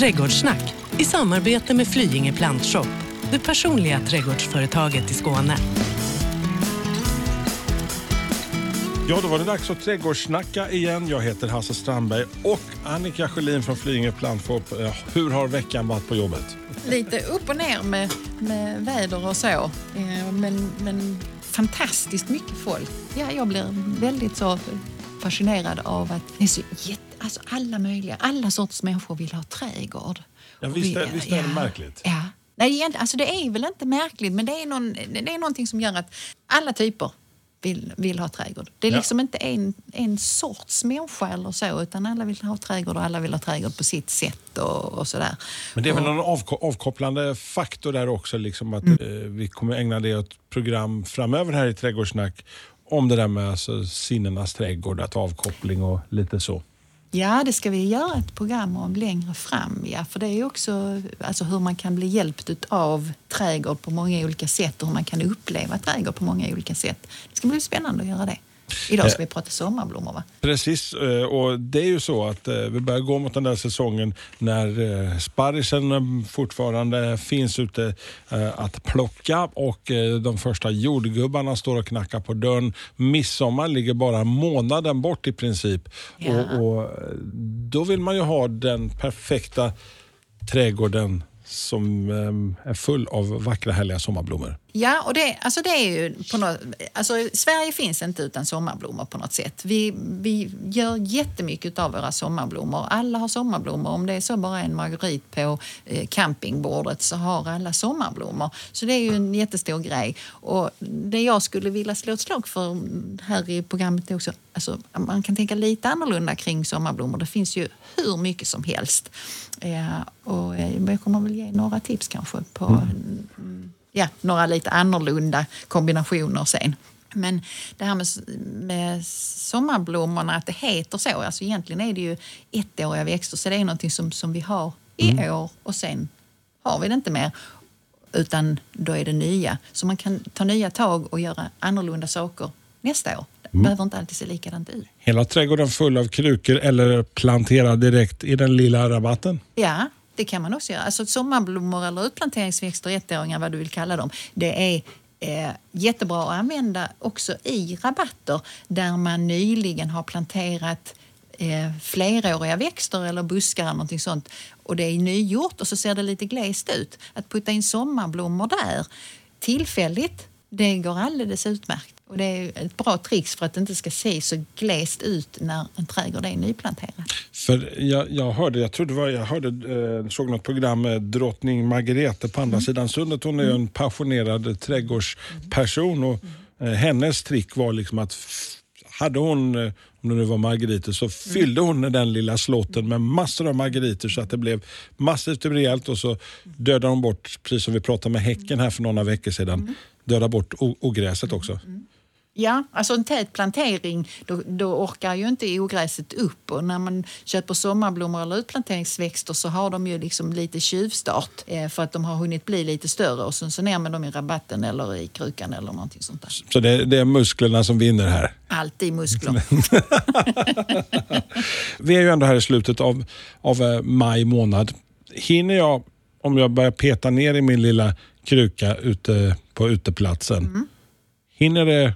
Trädgårdssnack i samarbete med Flyinge Plantshop, det personliga trädgårdsföretaget i Skåne. Ja, då var det dags att trädgårdssnacka igen. Jag heter Hasse Strandberg och Annika Sjölin från Flyinge Plantshop. Eh, Hur har veckan varit på jobbet? Lite upp och ner med, med väder och så. Eh, Men, men fantastiskt mycket folk. Ja, jag blir väldigt så fascinerad av att det är så jätte, alltså alla möjliga, alla sorters människor vill ha trädgård. Ja, visst är- vi- visst är det märkligt? Ja. Nej, alltså det är väl inte märkligt, men det är, någon, det är någonting som gör att alla typer vill, vill ha trädgård. Det är Ja. liksom inte en, en sorts människa eller så, utan alla vill ha trädgård och alla vill ha trädgård på sitt sätt och, och sådär. Men det är väl Och- någon avko- avkopplande faktor där också, liksom att Mm. eh, vi kommer ägna det ett program framöver här i Trädgårdssnack om det där med alltså, sinnenas trädgård, att avkoppling och lite så. Ja, det ska vi göra ett program om längre fram. Ja, för det är också alltså, hur man kan bli hjälpt av trädgård på många olika sätt och hur man kan uppleva trädgård på många olika sätt. Det ska bli spännande att göra det. Idag ska vi prata sommarblommor va? Precis, eh, och det är ju så att eh, vi börjar gå mot den där säsongen när eh, sparrisen eh, fortfarande finns ute eh, att plocka och eh, de första jordgubbarna står och knackar på dörren. Midsommar ligger bara månaden bort i princip. Ja. Och, och eh, Då vill man ju ha den perfekta trädgården som eh, är full av vackra härliga sommarblommor. Ja, och det, alltså det är ju på något, alltså Sverige finns inte utan sommarblommor på något sätt. Vi, vi gör jättemycket av våra sommarblommor. Alla har sommarblommor. Om det är så bara en marguerit på eh, campingbordet så har alla sommarblommor. Så det är ju en jättestor grej. Och det jag skulle vilja slå ett slag för här i programmet är också, alltså man kan tänka lite annorlunda kring sommarblommor. Det finns ju hur mycket som helst. Eh, och jag kommer väl ge några tips kanske på mm, ja, några lite annorlunda kombinationer sen. Men det här med, med sommarblommorna, att det heter så, alltså egentligen är det ju ettåriga växter så det är någonting som, som vi har i år och sen har vi det inte mer. Utan då är det nya. Så man kan ta nya tag och göra annorlunda saker nästa år. Det behöver inte alltid se likadant ut. Hela trädgården full av krukor eller planterad direkt i den lilla rabatten. Ja, det kan man också göra. Alltså sommarblommor eller utplanteringsväxter, ettåringar, vad du vill kalla dem. Det är eh, jättebra att använda också i rabatter där man nyligen har planterat eh, fleråriga växter eller buskar eller någonting sånt och det är nygjort och så ser det lite glest ut. Att putta in sommarblommor där tillfälligt, det går alldeles utmärkt. Och det är ett bra trix för att det inte ska se så glest ut när en trädgård är nyplanterad. För jag, jag hörde, jag tror det var, jag hörde, eh, såg något program med drottning Margrethe på andra sidan sundet. Hon är ju en passionerad trädgårdsperson och eh, hennes trick var liksom att hade hon, eh, om det nu var margariter, så fyllde hon den lilla slotten med massor av margariter så att det blev massivt och rejält. Och så dödade hon bort, precis som vi pratade med häcken här för några veckor sedan, döda bort ogräset också. Ja, alltså en tät plantering, då, då orkar ju inte ogräset upp. Och när man köper sommarblommor eller utplanteringsväxter så har de ju liksom lite tjuvstart eh, för att de har hunnit bli lite större och sen så ner med dem i rabatten eller i krukan eller någonting sånt där. Så det, det är musklerna som vinner här. Alltid muskler. Vi är ju ändå här i slutet av, av eh, maj månad. Hinner jag, om jag börjar peta ner i min lilla kruka ute på uteplatsen, hinner det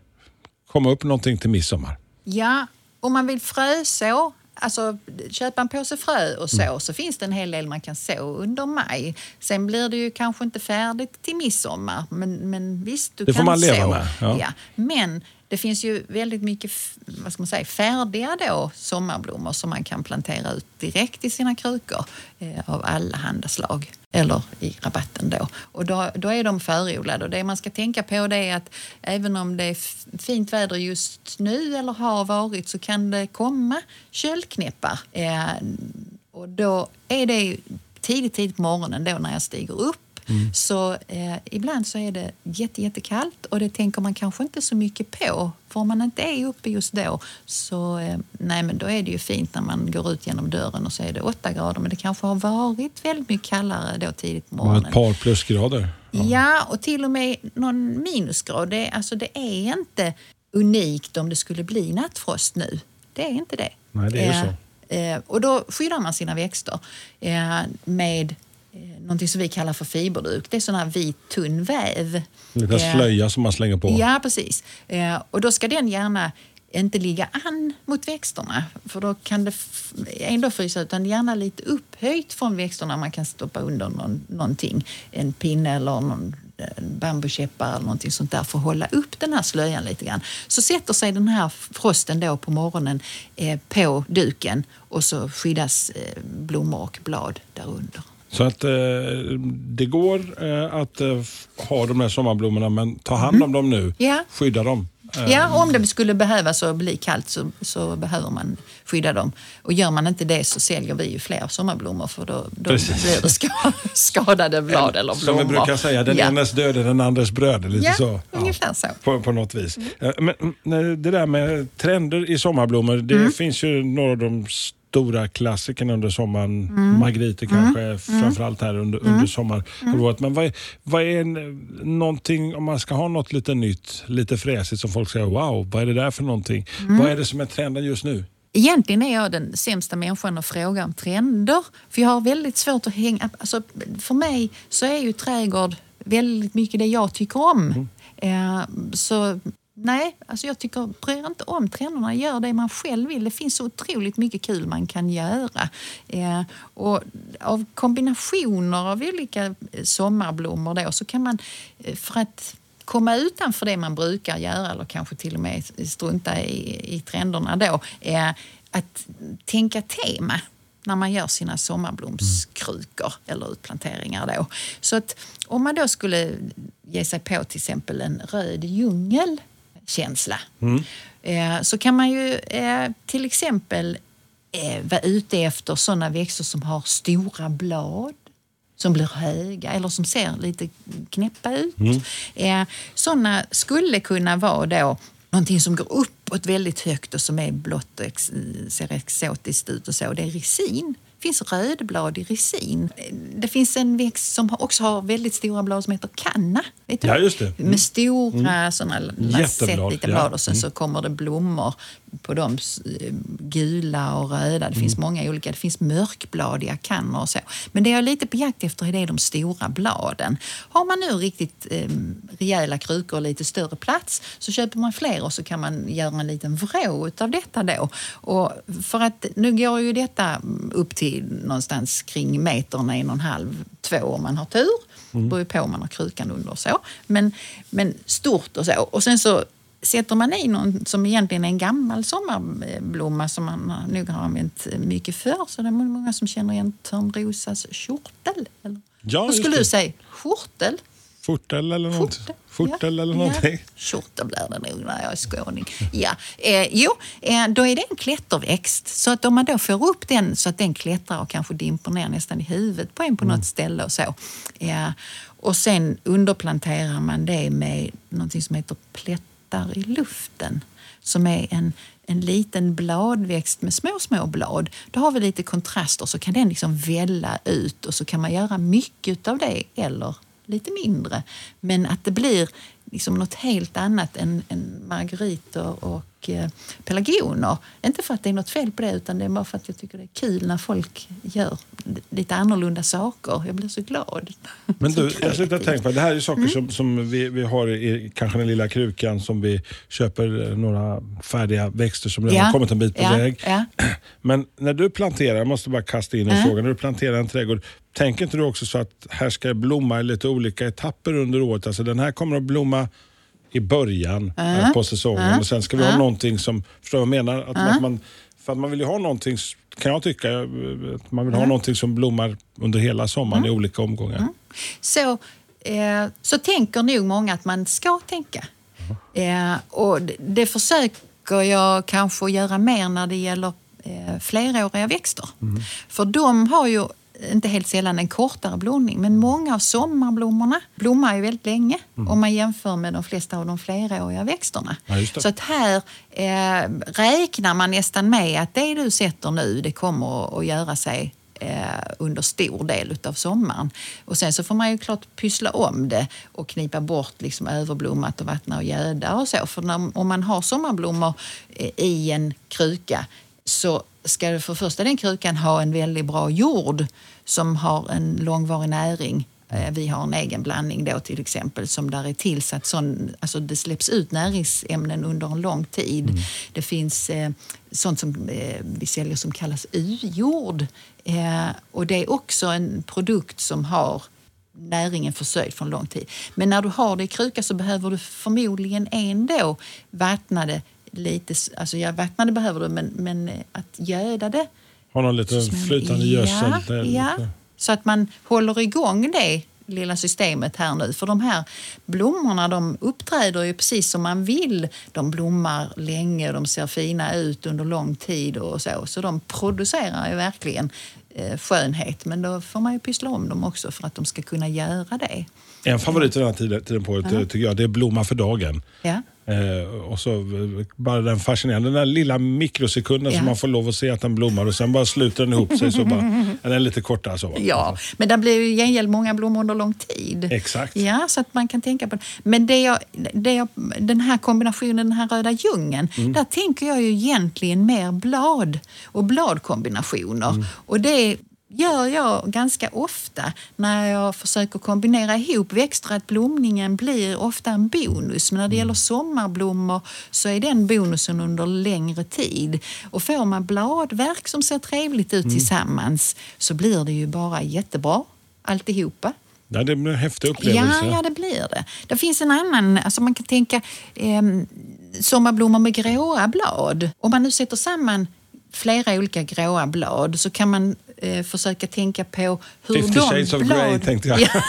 komma upp någonting till midsommar? Ja, om man vill fröså, alltså köpa en påse frö och så, Mm. så finns det en hel del man kan så under maj. Sen blir det ju kanske inte färdigt till midsommar, men, men visst, du Det får kan man leva så. med, ja. Men det finns ju väldigt mycket vad ska man säga, färdiga då, sommarblommor som man kan plantera ut direkt i sina krukor eh, av alla handa slag. Eller i rabatten då. Och då, då är de förodlade. Och det man ska tänka på det är att även om det är fint väder just nu eller har varit så kan det komma köldknäppar. Eh, och då är det tidigt, tidigt på morgonen då när jag stiger upp så eh, ibland så är det jätte, jättekallt och det tänker man kanske inte så mycket på. För om man inte är uppe just då så eh, nej, men då är det ju fint när man går ut genom dörren och så är det åtta grader. Men det kanske har varit väldigt mycket kallare då tidigt på morgonen. ett par plusgrader. Ja, och till och med någon minusgrad. Det, alltså det är inte unikt om det skulle bli nattfrost nu. Det är inte det. Nej, det är ju Eh, så. Eh, och då skyddar man sina växter eh, med eh, någonting som vi kallar för fiberduk. Det är sån här vit tunn väv. Lite Eh, slöja som man slänger på. Ja, precis. Eh, och då ska den gärna inte ligga an mot växterna för då kan det ändå frysa utan gärna lite upphöjt från växterna. Man kan stoppa under någon, någonting, en pinne eller någon en bambukäppar eller någonting sånt där för att hålla upp den här slöjan lite grann. Så sätter sig den här frosten då på morgonen eh, på duken och så skyddas eh, blommor och blad därunder. Så att eh, det går eh, att eh, ha de här sommarblommorna men ta hand om dem nu. Mm. Ja. Skydda dem. Eh, Ja, om det skulle behövas och bli kallt så, så behöver man skydda dem. Och gör man inte det så säljer vi ju fler sommarblommor för då, då blir det ska, skadade blad eller Som blommor. vi brukar säga, den ja. enes död är den andres bröd. Lite Ja, så. ungefär så. På, på något vis. Eh, Men mm, det där med trender i sommarblommor, det Mm. finns ju några av de stora klassikerna under sommaren. Mm. Margriter kanske, framförallt här under, under sommarhalvåret. Men vad är, vad är en, någonting, om man ska ha något lite nytt, lite fräsigt som folk säger wow, vad är det där för någonting? Mm. Vad är det som är trenden just nu? Egentligen är jag den sämsta människan att fråga om trender. För jag har väldigt svårt att hänga... Alltså, för mig så är ju trädgård väldigt mycket det jag tycker om. Eh, så nej, alltså jag tycker, bryr inte om trenderna. Gör det man själv vill. Det finns så otroligt mycket kul man kan göra. Eh, och av kombinationer av olika eh, sommarblommor då, så kan man, eh, för att komma utanför det man brukar göra eller kanske till och med strunta i, i trenderna då, eh, att tänka tema när man gör sina sommarblomskrukor eller utplanteringar. Då. Så att om man då skulle ge sig på till exempel en röd djungel djungelkänsla eh, så kan man ju eh, till exempel eh, vara ute efter sådana växter som har stora blad som blir höga eller som ser lite knäppa ut. Eh, sådana skulle kunna vara då någonting som går uppåt väldigt högt och som är blått och ex- ser exotiskt ut och så. Det är risin. Det finns rödblad i risin. Eh, Det finns en växt som också har väldigt stora blad som heter kanna. Vet du? Ja, just det. Mm. Med stora Jätteblad, lancettlika ja. blad och sen så kommer det blommor på dem, eh, gula och röda. Det finns många olika. Det finns mörkbladiga kannor och så. Men det jag är lite på jakt efter är de stora bladen. Har man nu riktigt eh, rejäla krukor och lite större plats så köper man fler och så kan man göra en liten vrå utav detta då. Och för att nu går ju detta upp till någonstans kring metern, en och en halv, två om man har tur. Det beror ju på om man har krukan under och så. Men, men stort och så. Och sen så sätter man i någon som egentligen är en gammal sommarblomma som man nog har använt mycket förr så det är många som känner igen Törnrosas kjortel. Eller? Ja, Vad skulle du säga? Skjortel? Fortel eller något? Fortel Ja, eller någonting? Ja. Skjorta blir det nog när jag är skåning. Ja. Eh, jo, eh, då är det en klätterväxt. Så att om man då får upp den så att den klättrar och kanske dimper ner nästan i huvudet på en på något ställe och så. Ja. Och sen underplanterar man det med någonting som heter plättar i luften. Som är en, en liten bladväxt med små, små blad. Då har vi lite kontraster så kan den liksom välla ut och så kan man göra mycket av det eller lite mindre. Men att det blir liksom något helt annat än, än margariter och eh, pelargoner. Inte för att det är något fel på det utan det är bara för att jag tycker det är kul när folk gör lite annorlunda saker. Jag blir så glad. Men du, jag kreativ. tänker på det här är saker Mm. som, som vi, vi har i kanske den lilla krukan som vi köper eh, några färdiga växter som redan Ja, har kommit en bit på ja, väg. ja. Men när du planterar, jag måste bara kasta in en Ja. fråga, när du planterar en trädgård, tänker inte du också så att här ska det blomma i lite olika etapper under året? Alltså den här kommer att blomma i början eh, på säsongen och sen ska vi ha någonting som, förstår du vad jag menar? Att, att man, för att man vill ju ha någonting, kan jag tycka, eh, att man vill ha någonting som blommar under hela sommaren i olika omgångar. Så, eh, så tänker nog många att man ska tänka. Eh, och det, det försöker jag kanske göra mer när det gäller eh, fleråriga växter. För de har ju inte helt sällan en kortare blomning men många av sommarblommorna blommar ju väldigt länge om man jämför med de flesta av de fleråriga växterna. Ja. Så att här eh, räknar man nästan med att det du sätter nu det kommer att- göra sig eh, under stor del av sommaren. Och sen så får man ju klart pyssla om det och knipa bort liksom överblommat och vattna och göda och så. För när, om man har sommarblommor eh, i en kruka så ska för första den krukan ha en väldigt bra jord som har en långvarig näring. Eh, Vi har en egen blandning då till exempel som där är tillsatt sån, alltså det släpps ut näringsämnen under en lång tid. Det finns eh, sånt som eh, vi säljer som kallas U-jord. Eh, och det är också en produkt som har näringen försörjd för en lång tid. Men när du har det i kruka så behöver du förmodligen ändå vattna det lite. Alltså ja, vattna det behöver du men, men eh, att göda det Har någon lite flytande gödsel? Ja, ja. Så att man håller igång det lilla systemet här nu. För de här blommorna de uppträder ju precis som man vill. De blommar länge, de ser fina ut under lång tid och så. Så de producerar ju verkligen eh, skönhet. Men då får man ju pyssla om dem också för att de ska kunna göra det. En favorit i den här tiden, tiden på året tycker jag det är Blomma för dagen. Ja. Eh, och så bara den fascinerande, den där lilla mikrosekunden Ja. som man får lov att se att den blommar och sen bara sluter den ihop sig. Så bara, den är lite kortare så. Ja, men det blir ju i gengäld många blommor under lång tid. Exakt. Ja, så att man kan tänka på det. Men det jag, det jag, den här kombinationen, den här röda djungeln, där tänker jag ju egentligen mer blad och bladkombinationer. Och det gör jag ganska ofta när jag försöker kombinera ihop växter. Att blomningen blir ofta en bonus. Men när det gäller sommarblommor så är den bonusen under längre tid. Och får man bladverk som ser trevligt ut tillsammans så blir det ju bara jättebra alltihopa. Ja, det blir en häftig upplevelse. Ja, ja, det blir det. Det finns en annan, alltså man kan tänka eh, sommarblommor med gråa blad. Om man nu sätter samman flera olika gråa blad så kan man eh, försöka tänka på hur 50 de shades of blad... grey tänkte jag. Ja,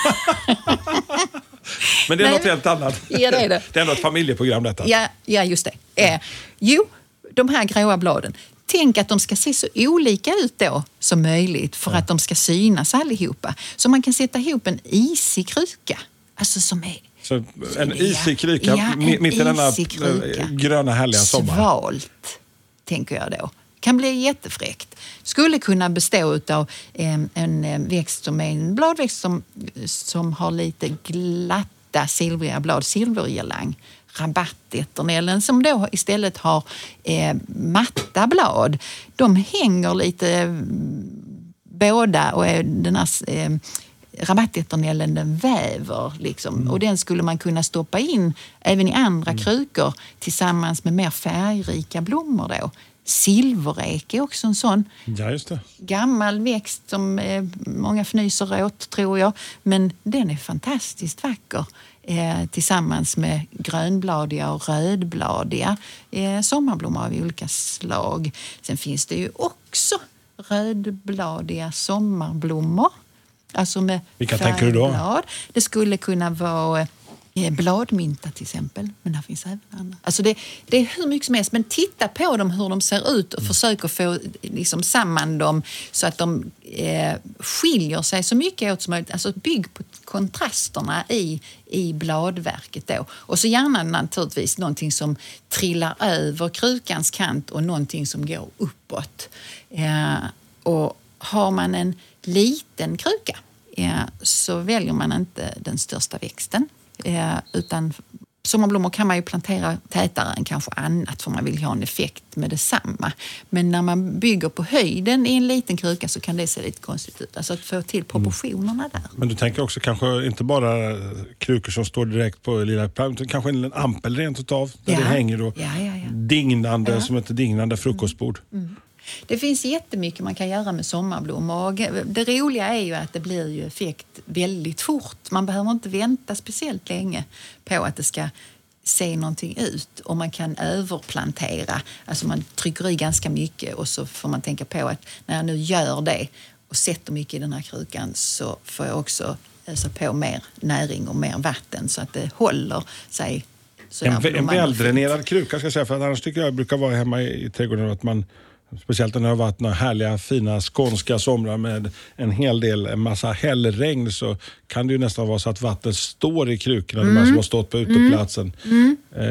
Men det är Nej, något helt annat. Ja, det är det. det är ändå ett familjeprogram detta. ja, ja, just det. Eh, jo, de här gråa bladen. Tänk att de ska se så olika ut då som möjligt för att de ska synas allihopa. Så man kan sätta ihop en isig kruka. Alltså som är Så en Ja, isig kruka ja, mitt i denna eh, gröna härliga sommar. Svalt, tänker jag då. Kan bli jättefräckt. Skulle kunna bestå av en, växt som är en bladväxt som, som har lite glatta silvriga blad, silvergirlang. Rabattäternellen som då istället har eh, matta blad. De hänger lite båda och den här eh, rabattäternellen den väver. Liksom. Och den skulle man kunna stoppa in även i andra krukor tillsammans med mer färgrika blommor. Då. Silverek är också en sån Ja, gammal växt som eh, många fnyser åt, tror jag. Men den är fantastiskt vacker eh, tillsammans med grönbladiga och rödbladiga eh, sommarblommor av olika slag. Sen finns det ju också rödbladiga sommarblommor. Alltså med Vilka tänker du då? Det skulle kunna vara eh, bladmynta till exempel. Men det finns även andra. Alltså det, det är hur mycket som helst. Men titta på dem hur de ser ut och försök att få liksom, samman dem så att de eh, skiljer sig så mycket åt som möjligt. Alltså bygg på kontrasterna i, i bladverket då. Och så gärna naturligtvis någonting som trillar över krukans kant och någonting som går uppåt. Eh, och har man en liten kruka eh, så väljer man inte den största växten. Eh, utan sommarblommor kan man ju plantera tätare än kanske annat för man vill ha en effekt med detsamma. Men när man bygger på höjden i en liten kruka så kan det se lite konstigt ut. Alltså att få till proportionerna där. Men du tänker också kanske inte bara krukor som står direkt på lilla plan, utan kanske en ampel rent utav där Ja. det hänger då Ja, ja, dignande som ett dignande frukostbord. Det finns jättemycket man kan göra med sommarblommor. Det roliga är ju att det blir ju effekt väldigt fort. Man behöver inte vänta speciellt länge på att det ska se någonting ut. Och man kan överplantera. Alltså man trycker i ganska mycket och så får man tänka på att när jag nu gör det och sätter mycket i den här krukan så får jag också ösa på mer näring och mer vatten så att det håller sig. En, en väldränerad kruka ska jag säga, för annars tycker jag brukar vara hemma i, i trädgården att man Speciellt när det har varit några härliga fina skånska somrar med en hel del, en massa hällregn så kan det ju nästan vara så att vattnet står i krukorna, de Mm. här som har stått på uteplatsen. Eh,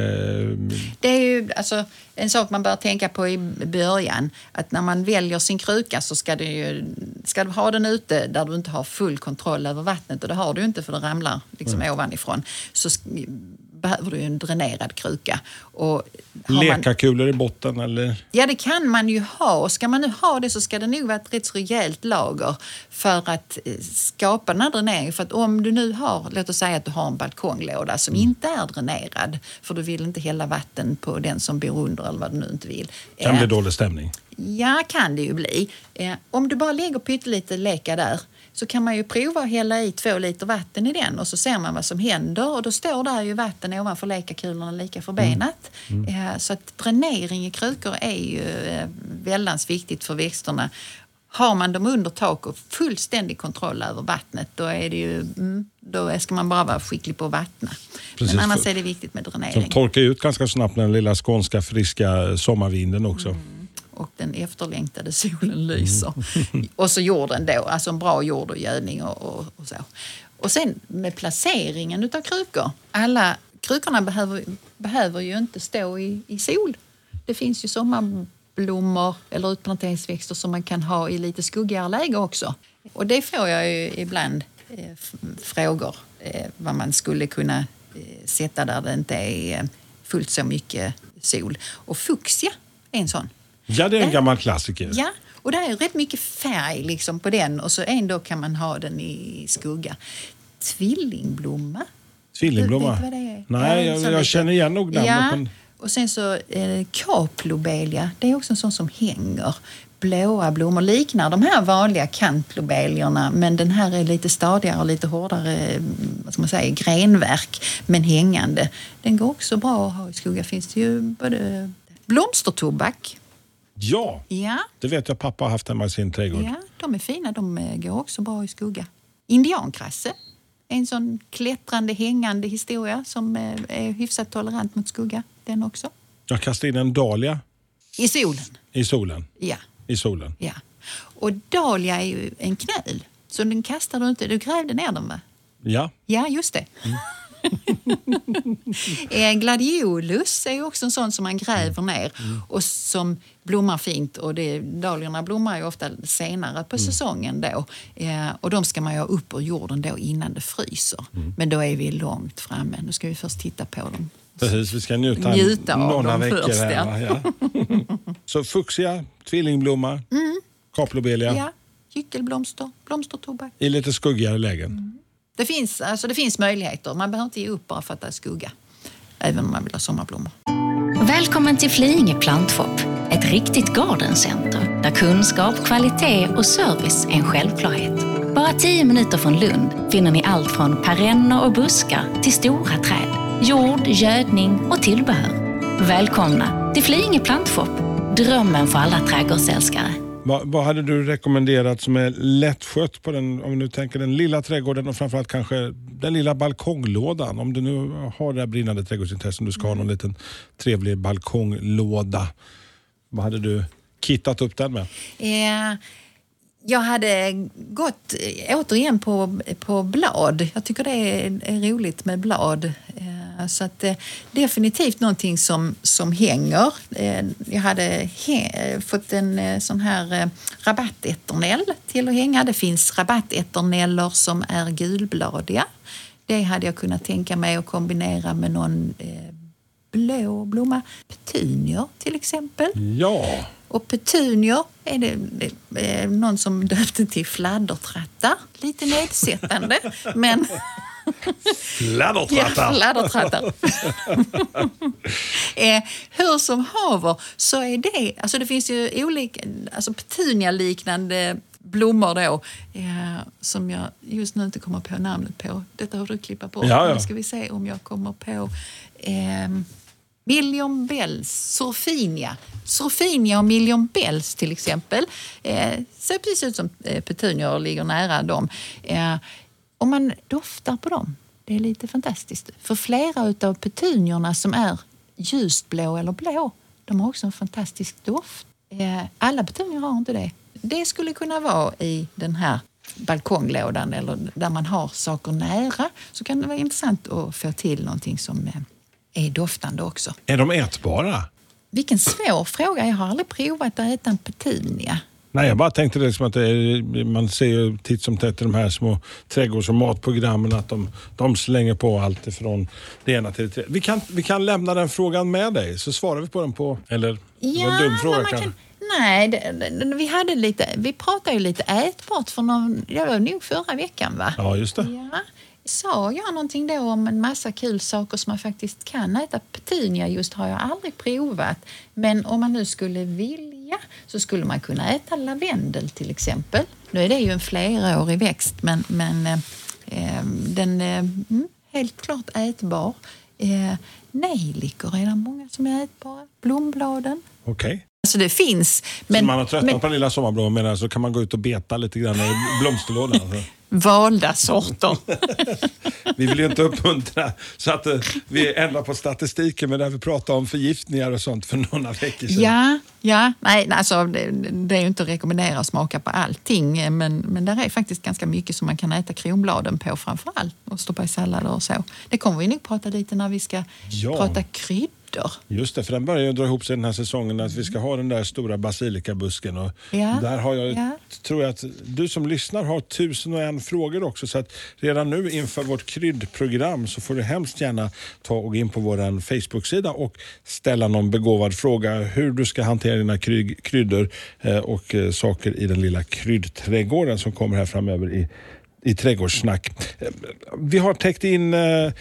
Det är ju alltså, en sak man bör tänka på i början. Att när man väljer sin kruka så ska du, ju, ska du ha den ute där du inte har full kontroll över vattnet. Och det har du inte för det ramlar liksom ovanifrån. Så behöver du en dränerad kruka. Och har man- Lekakulor i botten eller? Ja, det kan man ju ha. Och ska man nu ha det så ska det nog vara ett rätt rejält lager för att eh, skapa den här dräneringen. För att om du nu har, låt oss säga att du har en balkonglåda som inte är dränerad, för du vill inte hälla vatten på den som bor under eller vad du nu inte vill. Kan Eh, bli dålig stämning. Ja, kan det ju bli. Eh, om du bara lägger pyttelite leka där så kan man ju prova att hälla i två liter vatten i den och så ser man vad som händer och då står där ju vatten ovanför lekakulorna lika förbenat. Eh, så att dränering i krukor är ju eh, väldigt viktigt för växterna. Har man dem under tak och fullständig kontroll över vattnet då, är det ju, mm, då ska man bara vara skicklig på att vattna. Precis, Men annars är det viktigt med Som dränering. torkar ut ganska snabbt den lilla skånska friska sommarvinden också och den efterlängtade solen lyser. och så jorden då, alltså en bra jord och gödning och, och, och så. Och sen med placeringen utav krukor. Alla krukorna behöver, behöver ju inte stå i, i sol. Det finns ju sommarblommor eller utplanteringsväxter som man kan ha i lite skuggigare läge också. Och det får jag ju ibland eh, frågor eh, vad man skulle kunna eh, sätta där det inte är eh, fullt så mycket sol. Och fuchsia är en sån. Ja, det är en Ja. gammal klassiker. Ja, och det är rätt mycket färg liksom på den och så ändå kan man ha den i skugga. Tvillingblomma. Tvillingblomma? Du? Nej, Ja, jag, jag lite- känner igen nog namnet. Ja, Men... och sen så eh, kaplobelia. Det är också en sån som hänger. Blåa blommor liknar de här vanliga kantlobelierna men den här är lite stadigare och lite hårdare eh, vad ska man säga, grenverk men hängande. Den går också bra att ha i skugga. Finns det ju både blomstertobak. Ja, Ja, det vet jag pappa har haft hemma i sin trädgård. Ja, de är fina. De eh, går också bra i skugga. Indiankrasse. En sån klättrande, hängande historia som eh, är hyfsat tolerant mot skugga. Den också. Jag kastade in en dahlia I solen. i solen. Ja, I solen. ja. Och dahlia är ju en knöl. Så den kastar du inte. Du grävde ner den va? Ja, Ja, just det. Eh, Gladiolus är ju också en sån som man gräver ner och som blommar fint. Och det, dahliorna blommar ju ofta senare på säsongen då. Eh, och de ska man ju ha upp ur jorden då innan det fryser. Men då är vi långt framme. Nu ska vi först titta på dem. precis. Vi ska njuta, Njuta av några dem veckor först, här. ja. Så fuchsia, tvillingblomma, kaplobelia Mm. Ja, gyckelblomster, blomstertobak. i lite skuggigare lägen. Det finns, alltså det finns möjligheter. Man behöver inte ge upp bara för att det är skugga. Även om man vill ha sommarblommor. Välkommen till Flyinge Plantshop, ett riktigt gardencenter där kunskap, kvalitet och service är en självklarhet. Bara tio minuter från Lund finner ni allt från perenner och buskar till stora träd, jord, gödning och tillbehör. Välkomna till Flyinge Plantshop, drömmen för alla trädgårdsälskare. Vad, vad hade du rekommenderat som är lättskött på den, om du tänker den lilla trädgården och framförallt kanske den lilla balkonglådan? Om du nu har det här brinnande trädgårdsintresset du ska ha någon liten trevlig balkonglåda. Vad hade du kittat upp den med? Eh, jag hade gått eh, återigen på, på blad. Jag tycker det är, är roligt med blad. Eh, så att, eh, definitivt någonting som, som hänger. Eh, jag hade he- fått en eh, sån här eh, rabatteternell till att hänga. Det finns rabatteterneller som är gulbladiga. Det hade jag kunnat tänka mig att kombinera med någon eh, blå blomma. Petunior till exempel. Ja, Och petunior är det, det är någon som döpte till fladdertrattar. Lite nedsättande, men... fladdertrattar. Ja, fladdertrattar. eh, hur som haver så är det... Alltså det finns ju olika alltså petunia-liknande blommor då eh, som jag just nu inte kommer på namnet på. Detta har du klippa på. Ja, ja. Nu ska vi se om jag kommer på... Eh, Million Bells, Sofinia. Sofinia och Million Bells till exempel. Eh, ser precis ut som eh, petunior och ligger nära dem. Eh, om man doftar på dem, det är lite fantastiskt. För flera utav petuniorna som är ljust blå eller blå, de har också en fantastisk doft. Eh, alla petunior har inte det. Det skulle kunna vara i den här balkonglådan eller där man har saker nära så kan det vara intressant att få till någonting som eh, är doftande också. Är de ätbara? Vilken svår fråga. Jag har aldrig provat att äta en petunia. Nej, jag bara tänkte liksom att det är, man ser ju titt som tätt i de här små trädgårds och matprogrammen att de, de slänger på allt ifrån det ena till det tredje. Vi kan, vi kan lämna den frågan med dig så svarar vi på den på... Eller? det var en dum fråga kanske. kan, nej, det, det, vi, hade lite, vi pratade ju lite ätbart för någon, det var nog förra veckan va? Ja, just det. Ja. Sa jag någonting då om en massa kul saker som man faktiskt kan äta? Petunia just har jag aldrig provat. Men om man nu skulle vilja så skulle man kunna äta lavendel till exempel. Nu är det ju en flerårig växt men, men eh, ehm, den är eh, mm, helt klart ätbar. Eh, nejlikor är det många som är ätbara. Blombladen. Okej. Alltså det finns. Så Men, man har tröttnat men på den lilla sommarblomman så kan man gå ut och beta lite grann i blomsterlådan. Alltså. valda sorter. Vi vill ju inte uppmuntra så att eh, vi ändrar på statistiken men där vi pratade om förgiftningar och sånt för några veckor sedan. Ja, ja. Nej, alltså, det, det är ju inte att rekommendera att smaka på allting men, men där är faktiskt ganska mycket som man kan äta kronbladen på framför allt och stoppa i sallader och så. Det kommer vi nog prata lite när vi ska Ja. prata kryddor. Just det, för den börjar dra ihop sig den här säsongen att vi ska ha den där stora basilikabusken. Och Ja, Där har jag, ja. tror jag att du som lyssnar har tusen och en frågor också. Så att redan nu inför vårt kryddprogram så får du hemskt gärna ta och gå in på vår Facebook-sida och ställa någon begåvad fråga hur du ska hantera dina kry- kryddor eh, och eh, saker i den lilla kryddträdgården som kommer här framöver i i trädgårdssnack. Vi har täckt in eh,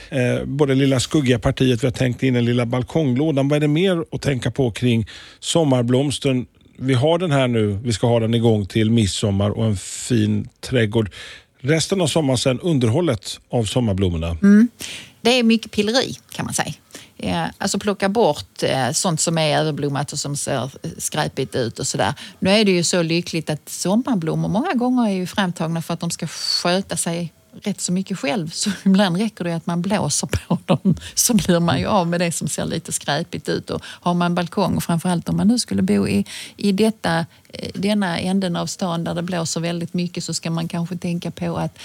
eh, både lilla skuggiga partiet, vi har tänkt in den lilla balkonglådan. Vad är det mer att tänka på kring sommarblomsten? Vi har den här nu, vi ska ha den igång till midsommar och en fin trädgård. Resten av sommaren sen underhållet av sommarblommorna. Mm. Det är mycket pilleri kan man säga. Eh, Alltså plocka bort eh, sånt som är överblommat och som ser skräpigt ut och sådär. Nu är det ju så lyckligt att sommarblommor många gånger är ju framtagna för att de ska sköta sig rätt så mycket själv. Så ibland räcker det att man blåser på dem så blir man ju av med det som ser lite skräpigt ut. Och har man balkong och framförallt om man nu skulle bo i, i detta, eh, denna änden av stan där det blåser väldigt mycket så ska man kanske tänka på att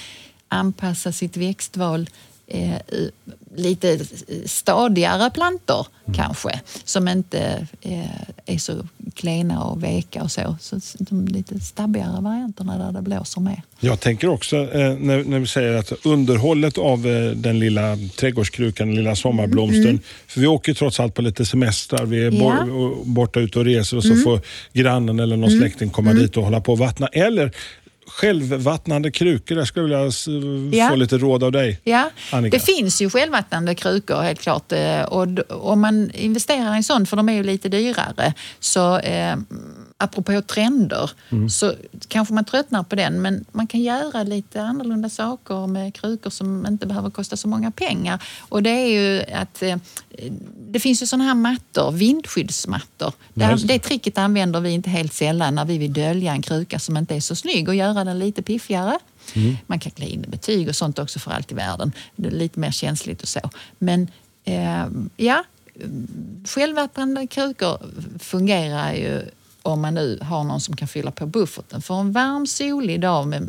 anpassa sitt växtval eh, lite stadigare plantor kanske som inte eh, är så klena och veka och så. Så de lite stabbigare varianterna där det blåser mer. Jag tänker också eh, när, när vi säger att underhållet av eh, den lilla trädgårdskrukan, den lilla sommarblomsten. För vi åker trots allt på lite semestrar. Vi är Ja. borta ute och reser och så får grannen eller någon släkting komma dit och hålla på och vattna. Eller självvattnande krukor. Där skulle jag vilja Ja. få lite råd av dig. Ja, Annika. det finns ju självvattnande krukor helt klart. Eh, Och om man investerar i en sån, för de är ju lite dyrare, så eh, apropå trender, så kanske man tröttnar på den. Men man kan göra lite annorlunda saker med krukor som inte behöver kosta så många pengar. Och det är ju att eh, det finns ju såna här mattor, vindskyddsmattor. Det, det. tricket använder vi inte helt sällan när vi vill dölja en kruka som inte är så snygg och göra den lite piffigare. Man kan klä in betyg och sånt också för allt i världen. Det är lite mer känsligt och så. Men eh, ja, självvattnande krukor fungerar ju om man nu har någon som kan fylla på bufferten. För en varm solig dag med,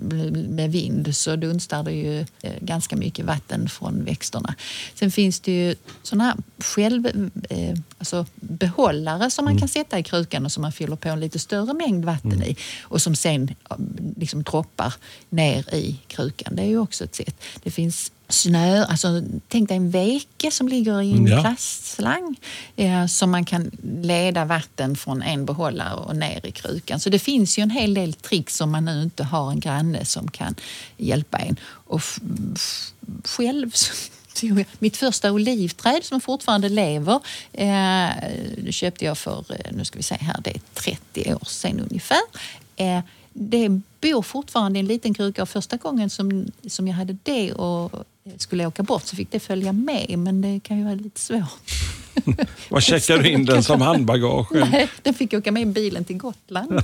med vind så dunstar det ju eh, ganska mycket vatten från växterna. Sen finns det ju såna här själv, eh, alltså behållare som man kan sätta i krukan och som man fyller på en lite större mängd vatten i och som sen eh, liksom droppar ner i krukan. Det är ju också ett sätt. Det finns snö, alltså tänk dig en veke som ligger i en Ja. plastslang eh, som man kan leda vatten från en behållare och ner i krukan. Så det finns ju en hel del tricks om man nu inte har en granne som kan hjälpa en. Och själv mitt första olivträd som fortfarande lever eh, köpte jag för, eh, nu ska vi se här, det är 30 år sedan ungefär. Eh, det bor fortfarande i en liten kruka och första gången som, som jag hade det och skulle åka bort så fick det följa med men det kan ju vara lite svårt. Vad checkar du in den som handbagage? Nej, den fick åka med i bilen till Gotland.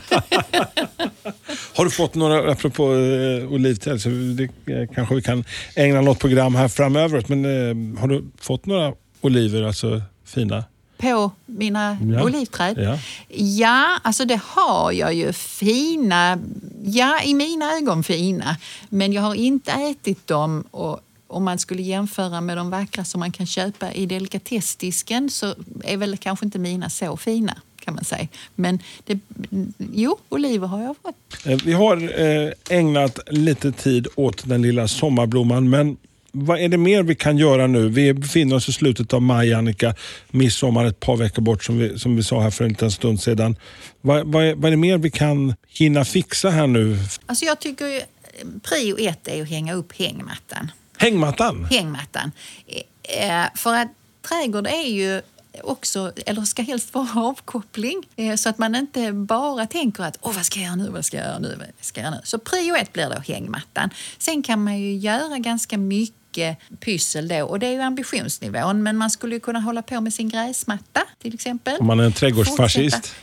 Har du fått några, apropå eh, olivträd, så det eh, kanske vi kan ägna något program här framöver. Men eh, har du fått några oliver, alltså fina? På mina Ja. olivträd? Ja. Ja, alltså det har jag ju. Fina, ja i mina ögon fina. Men jag har inte ätit dem och om man skulle jämföra med de vackra som man kan köpa i delikatessdisken så är väl kanske inte mina så fina kan man säga. Men det, jo, oliver har jag fått. Eh, Vi har eh, ägnat lite tid åt den lilla sommarblomman, men vad är det mer vi kan göra nu? Vi befinner oss i slutet av maj, Annika. Midsommar ett par veckor bort, som vi, som vi sa här för en liten stund sedan. Vad, vad, är, vad är det mer vi kan hinna fixa här nu? Alltså jag tycker ju, prio ett är att hänga upp hängmattan. Hängmattan? hängmattan. Eh, För att trädgård är ju också, eller ska helst vara avkoppling. eh, Så att man inte bara tänker att Åh, vad ska jag göra nu, vad ska jag göra nu, vad ska jag göra nu? Så prio ett blir då hängmattan. Sen kan man ju göra ganska mycket pyssel då och det är ju ambitionsnivån men man skulle ju kunna hålla på med sin gräsmatta till exempel. Om man är en trädgårdsfascist.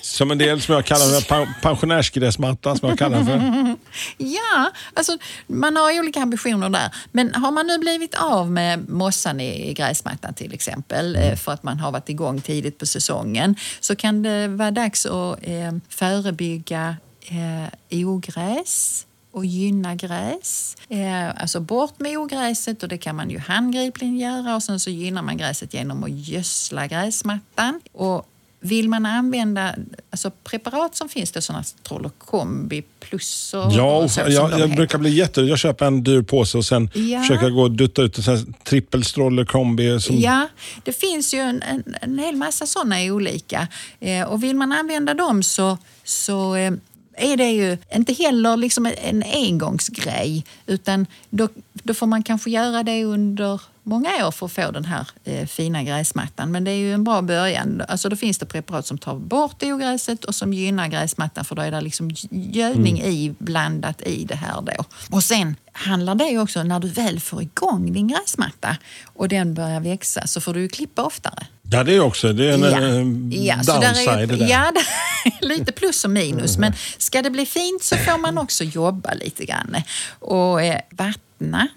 Som en del som jag kallar pen- pensionärsgräsmatta. Som jag kallar för. Ja, alltså man har olika ambitioner där. Men har man nu blivit av med mossan i, gräsmattan till exempel eh, för att man har varit igång tidigt på säsongen så kan det vara dags att eh, förebygga eh, ogräs och gynna gräs. Eh, alltså bort med ogräset och det kan man ju handgripligen göra och sen så gynnar man gräset genom att gödsla gräsmattan. Och vill man använda alltså preparat som finns, det sådana Trollokombi plus och, Ja, och så jag, jag brukar bli jätte... Jag köper en dyr påse och sen Ja. försöker jag gå och dutta ut en här trippelstroller kombi. Som, Ja, det finns ju en, en, en hel massa sådana olika. Eh, och vill man använda dem så, så eh, är det ju inte heller liksom en engångsgrej utan då, då får man kanske göra det under många år för att få den här eh, fina gräsmattan. Men det är ju en bra början. Alltså då finns det preparat som tar bort ogräset och som gynnar gräsmattan för då är det liksom gödning i blandat i det här då. Och sen handlar det ju också när du väl får igång din gräsmatta och den börjar växa så får du ju klippa oftare. Ja, det är också det är en eh, Ja, så där downside. det är, där. ja, lite plus och minus. Men ska det bli fint så får man också jobba lite grann. Och eh, vattna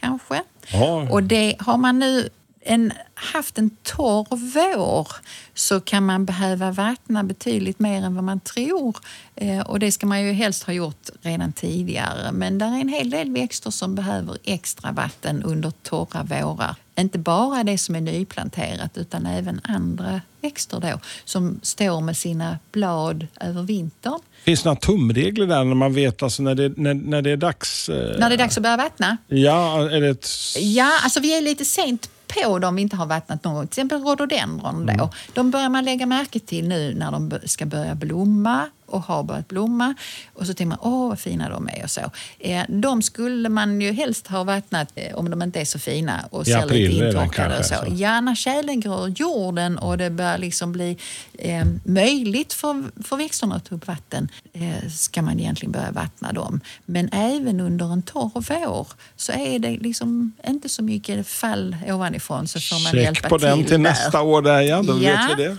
kanske. Ja. Och det har man nu en, haft en torr vår så kan man behöva vattna betydligt mer än vad man tror. Eh, och det ska man ju helst ha gjort redan tidigare. Men det är en hel del växter som behöver extra vatten under torra vårar. Inte bara det som är nyplanterat utan även andra växter då som står med sina blad över vintern. Finns det några tumregler där när man vet alltså när, det, när, när det är dags? eh, När det är dags att börja vattna? Ja, är det ett... Ja, alltså vi är lite sent på dem vi inte har vattnat någon gång. Till exempel rhododendron då. De börjar man lägga märke till nu när de ska börja blomma och har börjat blomma. Och så tänker man, åh vad fina de är och så. Eh, de skulle man ju helst ha vattnat eh, om de inte är så fina och ser april lite intorkade och så. så. Ja, när tjälen grör jorden och det börjar liksom bli eh, möjligt för, för växterna att ta upp vatten eh, ska man egentligen börja vattna dem. Men även under en torr vår så är det liksom inte så mycket fall ovanifrån så får man Check hjälpa på till den till där. nästa år där ja, då Ja. vet vi det.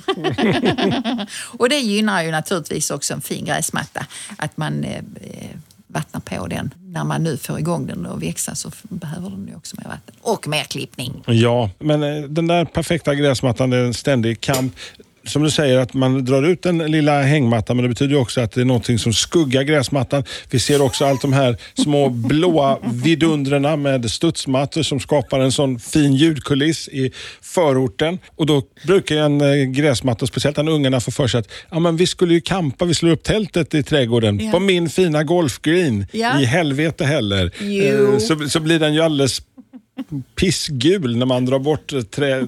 Och det gynnar ju naturligtvis också en fin gräsmatta. Att man eh, eh, vattnar på den. När man nu får igång den och växa så behöver den ju också mer vatten. Och mer klippning. Ja, men eh, den där perfekta gräsmattan det är en ständig kamp. Som du säger, att man drar ut den lilla hängmattan, men det betyder också att det är någonting som skuggar gräsmattan. Vi ser också allt de här små blåa vidundrena med studsmattor som skapar en sån fin ljudkuliss i förorten. Och då brukar en eh, gräsmatta, speciellt när ungarna får för sig att ja, men vi skulle ju campa, vi slår upp tältet i trädgården Ja. på min fina golfgreen. Ja. I helvete heller. Eh, Så, så blir den ju alldeles pissgul när man drar bort trä,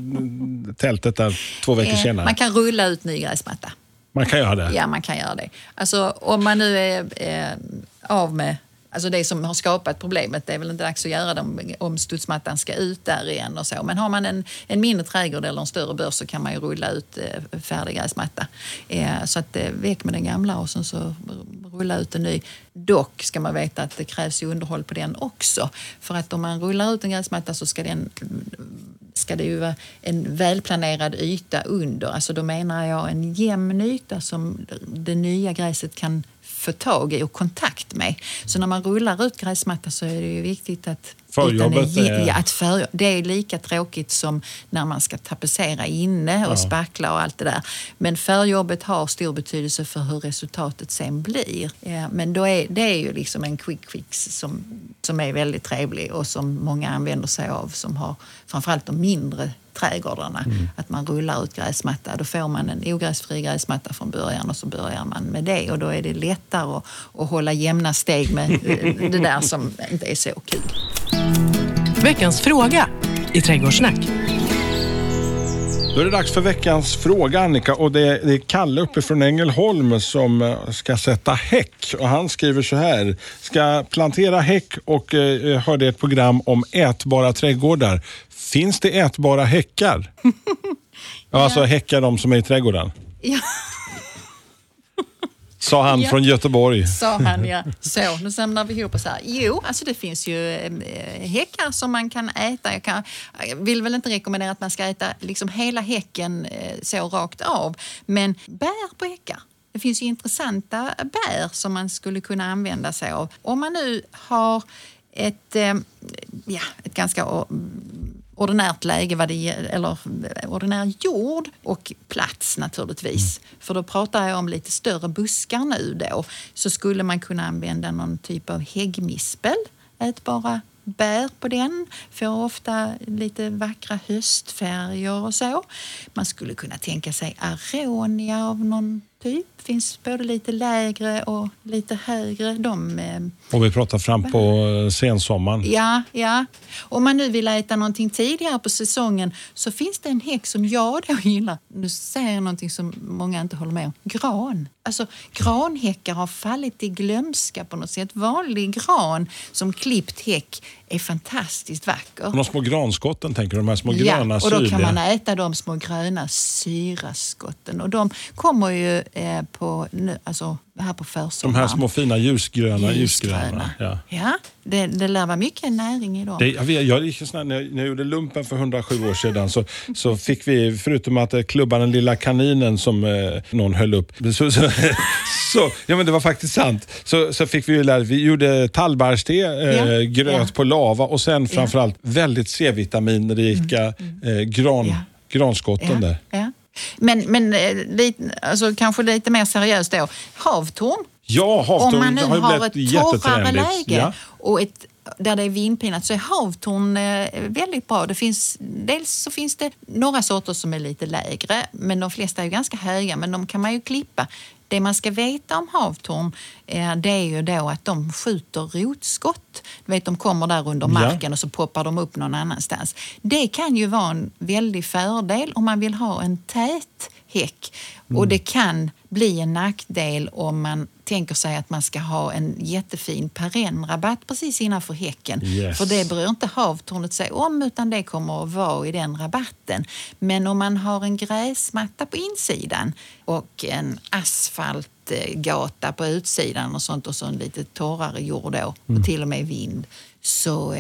tältet där två veckor Eh, senare. Man kan rulla ut ny gräsmatta. Man kan göra det. Ja, man kan göra det. Alltså, om man nu är eh, av med Alltså det som har skapat problemet, det är väl inte dags att göra det om, om studsmattan ska ut där igen och så. Men har man en, en mindre trädgård eller en större börs så kan man ju rulla ut eh, färdig gräsmatta. Eh, så att eh, väck med den gamla och sen så rulla ut en ny. Dock ska man veta att det krävs ju underhåll på den också. För att om man rullar ut en gräsmatta så ska den ska det ju vara en välplanerad yta under. Alltså då menar jag en jämn yta som det nya gräset kan få tag i och kontakt med. Så när man rullar ut gräsmatta så är det ju viktigt att Förjobbet är, ja, att för, det är lika tråkigt som när man ska tapetsera inne och spackla och allt det där. Men förjobbet har stor betydelse för hur resultatet sen blir. Ja, men då är, det är ju liksom en quick fix som, som är väldigt trevlig och som många använder sig av som har framförallt de mindre trädgårdarna. Att man rullar ut gräsmatta. Då får man en ogräsfri gräsmatta från början och så börjar man med det. Och då är det lättare att, att hålla jämna steg med eh, det där som inte är så kul. Veckans fråga i Trädgårdssnack. Då är det dags för veckans fråga Annika och det är, det är Kalle uppifrån Ängelholm som eh, ska sätta häck. Och han skriver så här. Ska plantera häck och eh, hörde ett program om ätbara trädgårdar. Finns det ätbara häckar? ja, alltså häckar de som är i trädgården. Ja. Sa han Ja. från Göteborg. Sa han ja. Så, nu samlar vi ihop oss här. Jo, alltså det finns ju eh, häckar som man kan äta. Jag, kan, jag vill väl inte rekommendera att man ska äta liksom hela häcken eh, så rakt av. Men bär på häckar. Det finns ju intressanta bär som man skulle kunna använda sig av. Om man nu har ett, ja, ett ganska ordinärt läge, vad det, eller ordinär jord och plats naturligtvis. För då pratar jag om lite större buskar nu då. Så skulle man kunna använda någon typ av häggmispel, ätbara bär på den. Får ofta lite vackra höstfärger och så. Man skulle kunna tänka sig aronia av någon typ. Finns både lite lägre och lite högre. De eh, Och vi pratar fram på eh, sensommaren. Ja, ja. Om man nu vill äta någonting tidigare på säsongen så finns det en häck som jag då gillar. Nu säger jag någonting som många inte håller med om. Gran. Alltså granhäckar har fallit i glömska på något sätt. Vanlig gran som klippt häck är fantastiskt vacker. De små granskotten tänker du? De här små gröna Ja, och då kan syrliga. man äta de små gröna syraskotten. Och de kommer ju eh, på, alltså, här på De försommaren. här små fina ljusgröna. ljusgröna. Ljusgröna. Ja. Ja, det, det lär vara mycket näring i dem. Det, jag, vet, jag, här, när, jag, när jag gjorde lumpen för 107 år sedan så, så fick vi, förutom att klubba den lilla kaninen som eh, någon höll upp, så, så, så, ja men det var faktiskt sant, så, så fick vi ju lära vi gjorde tallbarrste, eh, Ja, gröt ja. på lava och sen framförallt väldigt C-vitaminrika eh, gran, granskotten där. Men, men eh, lite, alltså, kanske lite mer seriöst då. Havtorn. Ja, havtorn Om man nu har har ett torrare läge Ja. och ett, där det är vindpinat så är havtorn eh, väldigt bra. Det finns, dels så finns det några sorter som är lite lägre men de flesta är ju ganska höga men de kan man ju klippa. Det man ska veta om havtorn eh, det är ju då att de skjuter rotskott. Du vet, de kommer där under Ja. marken och så poppar de upp någon annanstans. Det kan ju vara en väldig fördel om man vill ha en tät häck. Mm. Och det kan bli en nackdel om man tänker sig att man ska ha en jättefin perennrabatt precis innanför häcken. Yes. För det bryr inte havtornet sig om utan det kommer att vara i den rabatten. Men om man har en gräsmatta på insidan och en asfaltgata på utsidan och sånt och så en lite torrare jord då och till och med vind så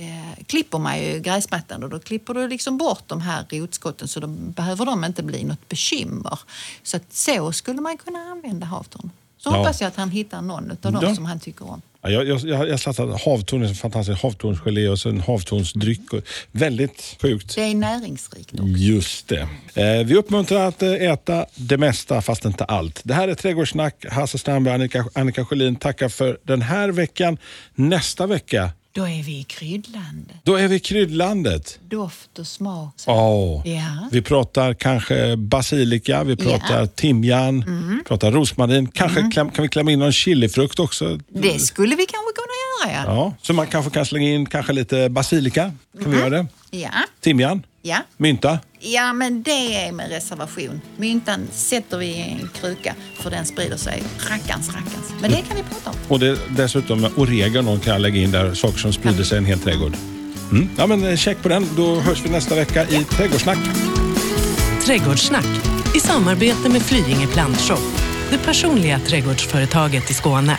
eh, klipper man ju gräsmattan och då klipper du liksom bort de här rotskotten så då behöver de inte bli något bekymmer. Så att så skulle man kunna använda havtorn. Så Ja. hoppas jag att han hittar någon av dem Ja. som han tycker om. Ja, jag, jag, jag, jag satte havtorn, en fantastisk havtornsgelé och så en havtornsdryck. Och, väldigt sjukt. Det är näringsrikt också. Just det. Eh, vi uppmuntrar att eh, äta det mesta fast inte allt. Det här är Trädgårdssnack. Hasse Strandberg och Annika, Annika Sjölin tackar för den här veckan. Nästa vecka, Då är vi i kryddlandet. då är vi i kryddlandet. Doft och smak. Åh. Ja. Vi pratar kanske basilika, vi pratar timjan, Mm. pratar rosmarin. Kanske kläm, kan vi klämma in någon chilifrukt också? Det skulle vi kanske kunna göra, ja. Ja, så man kanske kan slänga in kanske lite basilika. Kan vi göra det? Ja, Timjan, ja. mynta. Ja, men det är med reservation. Myntan sätter vi i en kruka för den sprider sig rackarns rackarns. Men det kan vi prata om. Och det, dessutom oregano kan jag lägga in där, saker som sprider sig i en hel trädgård. Mm. Ja, men eh, check på den. Då hörs vi nästa vecka i Trädgårdssnack. Trädgårdssnack i samarbete med Flyinge Plantshop, det personliga trädgårdsföretaget i Skåne.